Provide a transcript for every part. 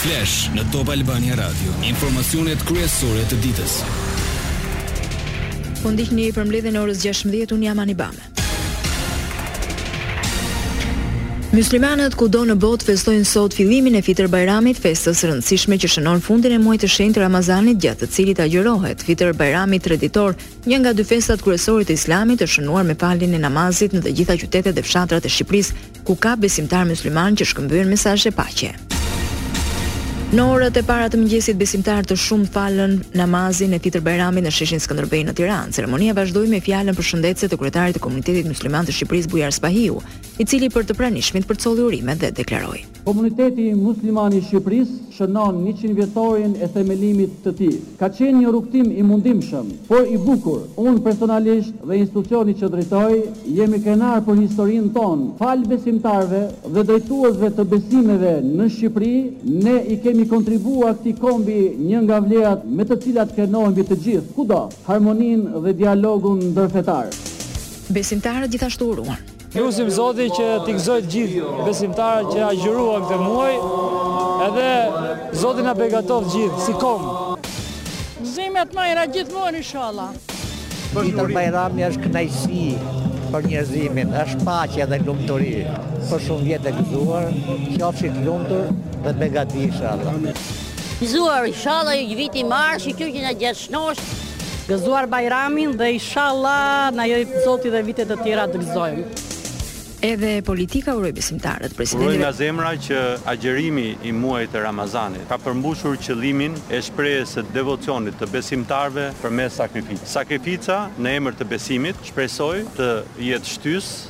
Flash në Top Albania Radio, informacionet kryesore të ditës. Po ndiqni përmbledhjen e orës 16 unë jam Anibame. Myslimanët kudo në botë festojnë sot fillimin e Fitër Bajramit, festës së rëndësishme që shënon fundin e muajit të shenjtë të Ramazanit, gjatë të cilit agjërohet. Fitër Bajrami treditor, një nga dy festat kryesore të Islamit, është shënuar me faljen e namazit në të gjitha qytetet dhe fshatrat e Shqipërisë, ku ka besimtarë myslimanë që shkëmbyen mesazhe paqe. Në orët e para të mëngjesit besimtarë të shumtë falën namazin e Fitër Bajramit në sheshin Skënderbej në Tiranë. Ceremonia vazhdoi me fjalën përshëndetëse të kryetarit të Komunitetit Musliman të Shqipërisë Bujar Spahiu, i cili për të pranishmit përcolli urimet dhe deklaroi: Komuniteti Musliman i Shqipërisë shënon 100 vjetorin e themelimit të tij. Ka qenë një rrugëtim i mundimshëm, por i bukur. Unë personalisht dhe institucioni që drejtoj, jemi krenarë për historinë tonë. Falë besimtarëve dhe drejtuesve të besimeve në Shqipëri, ne i kemi kontribuar këtij kombi një nga vlerat me të cilat krenohemi të gjithë, kudo, harmoninë dhe dialogun ndërfetar. Besimtarët gjithashtu uruan. Lusim Zoti që t'i gëzojë të gjithë besimtarët që agjëruan këtë muaj, edhe Zoti na begatoftë gjithë si komb. Gëzimet më era gjithmonë inshallah. Fitër Bajrami është kënaqësi për njerëzimin, është paqe dhe lumturi. Për shumë vjet të gëzuar, qofshi të lumtur dhe begati inshallah. Gëzuar inshallah ju viti mbarë, që që na gjet Shëndosh. Gëzuar Bajramin dhe ishalla na jep Zoti dhe vite të tjera të gëzojmë. Edhe politika uroi besimtarët. Presidenti: Uroj nga zemra që agjërimi i muajit të Ramazanit ka përmbushur qëllimin e shprehjes së devocionit të besimtarëve përmes sakrificës. Sakrifica në emër të besimit shpresoj të jetë shtysë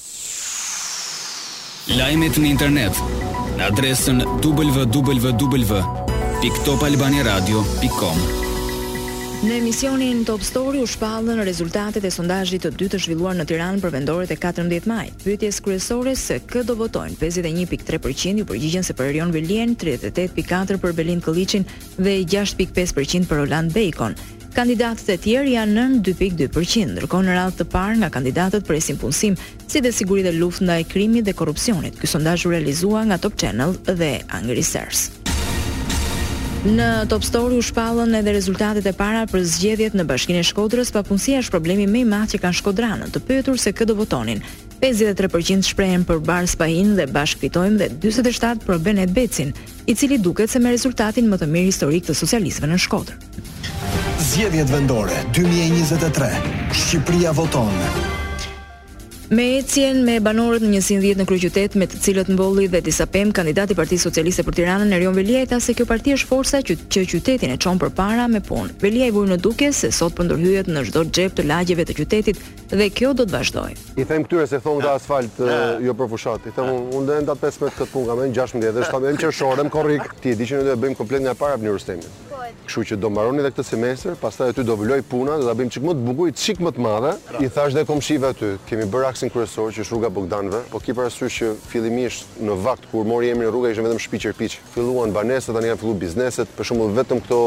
Lajmet në internet në adresën www.topalbaniaradio.com. Në emisionin Top Story u shpallën rezultatet e sondazhit të dytë të zhvilluar në Tiranë për vendoret e 14 majit. Pyetjes kryesore se kë do votojnë, 51.3% iu përgjigjën se për Erion Veliajn, 38.4 për Belind Këlliçin dhe 6.5% për Roland Bejkon. Kandidatët e tjerë janë nën dy pikë dy për qind. Ndërkohë në radhë të parë nga kandidatët presin punësim, si dhe siguri dhe luftë ndaj krimit dhe korrupsionit. Ky sondazh u realizua nga Top Channel dhe Angrysearch. Në Top Story u shpallën edhe rezultatet e para për zgjedhjet në Bashkinë e Shkodrës, papunësia është problemi më i madh që kanë shkodranët. Të pyetur se kë do votonin, pesëdhjetë e tre për qind shprehen për Bardh Spahinë dhe Bashkë Fitojmë dhe dyzet e shtatë për Benet Becin, i cili duket se merr rezultatin më të mirë historik të socialistëve në Shkodër. Zgjedhjet vendore 2023. Shqipëria voton. Në ecjen me banorët në njësinë 10 në kryeqytet me të cilët mbolli dhe disa pemë kandidati i Partisë Socialiste për Tiranën Erion Veliaj tha se kjo parti është forca që, që qytetin e çon përpara me punë. Veliaj vuri në dukje se sot po ndërhyhet në çdo xhep të lagjeve të qytetit dhe kjo do të vazhdojë. I them këtyre se thonë nga asfalt jo për fushat. I them unë dhe në datën 15 këtë punë kam, 16 dhe në qershor, në korrik. Ti e di që ne do të bëjmë komplet nga para Bnur Stemin. Kështu që do mbaroni edhe këtë semestër, pastaj aty do vlojë puna, do ta bëjmë çik më të bukur, çik më të madhe. I thashë dhe komshive aty, kemi bërë aksin kryesor që është rruga Bogdanëve, po kij parasysh që fillimisht në vakt kur mori emrin rruga ishin vetëm shtëpi qerpiç. Filluan banesat, tani kanë filluar bizneset, për shembull vetëm këto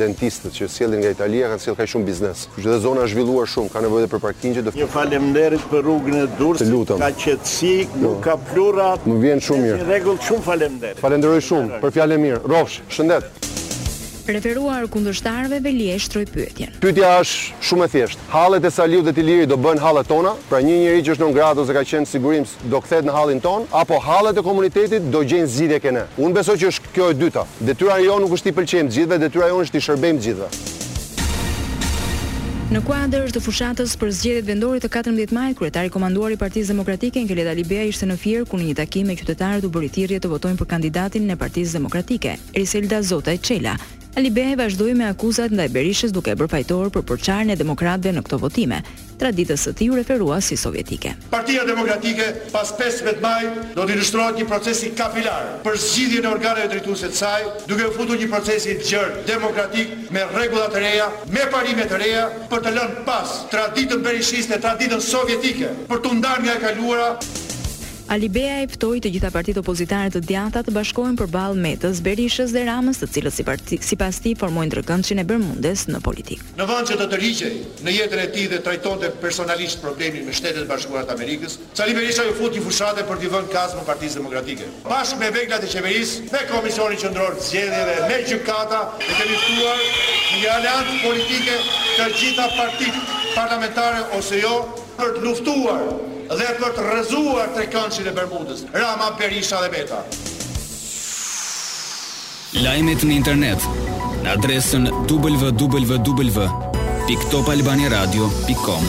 dentistët që sjellin nga Italia kanë sjellë kaq shumë biznes. Kështu që dhe zona është zhvilluar shumë, ka nevojë edhe për parkingje, do Ju faleminderit për rrugën e Durrësit. Të lutem. Ka qetësi, nuk ka pluhura. Më vjen shumë mirë. Është në rregull, shumë faleminderit. Falenderoj shumë për fjalën e mirë. Rrofsh. Shëndet. Referuar kundërshtarëve Veliaj shtroi pyetjen. Pyetja është shumë e thjeshtë. Hallet e Saliut dhe të Ilirit do bëhen hallet tona? Pra një njeri që është non grata ose ka qenë sigurims do kthehet në hallin tonë? Apo hallet e komunitetit do gjejnë zgjidhje te ne? Unë besoj që është kjo e dyta. Detyra jonë nuk është t'i pëlqejmë të gjithëve, detyra jonë është t'i shërbejmë të gjithëve. Në kuadër të fushatës për zgjedhjet vendore të katërmbëdhjetë majit, kryetari i komanduar i Partisë Demokratike, Enkelejd Alibeaj ishte në Fier, ku në një takim me qytetarët u bëri thirrje të votojnë për kandidaten e Partisë Demokratike, Griselda Zotaj Çela. Alibeaj vazhdoi me akuzat ndaj Berishës duke e bërë fajtor për përçarjen e demokratëve në këto votime. traditës së tij iu referua si sovjetike. Partia Demokratike pas pesëmbëdhjetë majit do t'i nënshtrohet një procesi kapilar për zgjidhjen e organeve drejtuese të saj, duke iu futur një procesi të gjerë demokratik me rregulla të reja, me parime të reja për të lënë pas traditën berishiste e traditën sovjetike, për t'u ndarë nga e kaluara. Alibeaj ftoi të gjitha partitë opozitare të djathta të bashkohen përballë Metës, Berishës dhe Ramës të cilët sipas tij formojnë trekëndëshin e Bermudës në politikë. Në vend që të tërhiqej në jetën e tij dhe ta trajtonte personalisht problemin me Shtetet e Bashkuara të Amerikës, Sali Berisha iu fut një fushate për t'i vënë kazmën Partisë Demokratike. Bashkë me veglat e qeverisë, me Komisionin Qendror të Zgjedhjeve, me gjykata, e kemi ftuar në një aleancë politike të gjitha partitë, parlamentare ose jo, për të luftuar dhe për të rrëzuar trekëndëshin e Bermudës, Rama, Berisha dhe Meta. Lajmet në internet në adresën www.topalbaniaradio.com.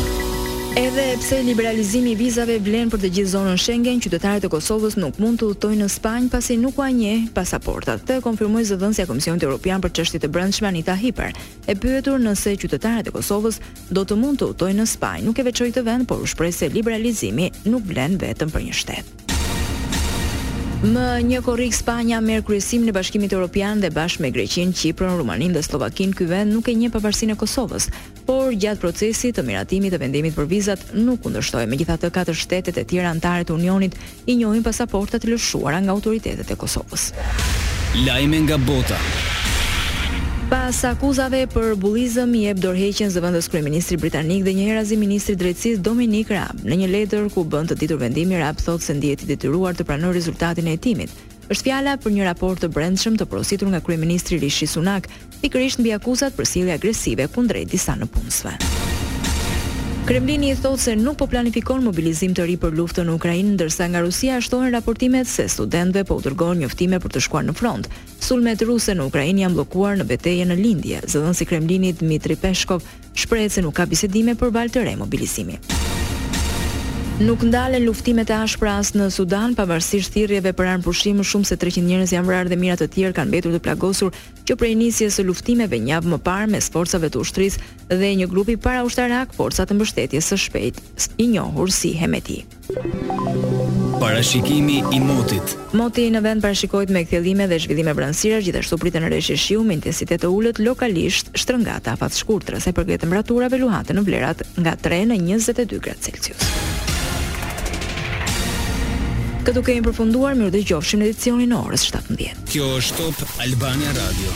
Edhe pse liberalizimi i vizave vlen për të gjithë zonën Schengen, qytetarët e Kosovës nuk mund të udhëtojnë në Spanjë pasi nuk ua njeh pasaportat. Këtë e konfirmoi zëdhënësja e Komisionit Evropian për Çështje të Brendshme Anita Hiper. E pyetur nëse qytetarët e Kosovës do të mund të udhëtojnë në Spanjë, nuk e veçoi këtë vend, por u shpreh se liberalizimi nuk vlen vetëm për një shtet. Më një korrik Spanja merr kryesimin e Bashkimit Europian dhe bashkë me Greqinë, Qiprën, Rumaninë dhe Sllovakinë ky vend nuk e njeh pavarësinë e Kosovës. Por gjatë procesit të miratimit të vendimit për vizat nuk kundërshtoi. Megjithatë katër shtetet e tjera anëtare të Unionit i njohin pasaportat e lëshuara nga autoritetet e Kosovës. Lajme nga bota. Pas akuzave për bullizëm jep dorëheqjen zëvendës kryeministri britanik dhe njëherazi ministri i Drejtësisë Dominic Raab. Në një letër ku bën të ditur vendimi, Raab thotë se ndihet i detyruar të pranojë rezultatin e hetimit. Është fjala për një raport të brendshëm të porositur nga kryeministri Rishi Sunak, pikërisht mbi akuzat për sjellje agresive kundrejt disa nëpunësve. Kremlini thotë se nuk po planifikon mobilizim të ri për luftën në Ukrainë, ndërsa nga Rusia shtohen raportimet se studentëve po u dërgohen njoftime për të shkuar në front. Sulmet ruse në Ukrainë janë bllokuar në betejën në lindje. Zëdhënësi i Kremlinit Dmitry Peshkov Shprehet se nuk ka bisedime për valë të re mobilizimi. Nuk ndalen luftimet e ashpra as në Sudan, pavarësisht thirrjeve për armëpushim, më shumë se treqind njerëz janë vrarë dhe mijëra të tjerë kanë mbetur të plagosur që prej nisjes së luftimeve një javë më parë mes forcave të ushtrisë dhe një grupi paraushtarak, Forcat e Mbështetjes së Shpejtë, i njohur si Hemeti. Parashikimi i motit. Moti në vend parashikohet me kthjellime dhe zhvillime vranësirash, gjithashtu priten reshje shiu me intensitet të ulët, lokalisht shtrëngata afatshkurtra. Sa i përket temperaturave, luhaten në vlerat nga 3 në 22 gradë Celsius. Këtu kemi përfunduar, mirudëgjofshim në edicionin e orës 17. Kjo është Top Albania Radio.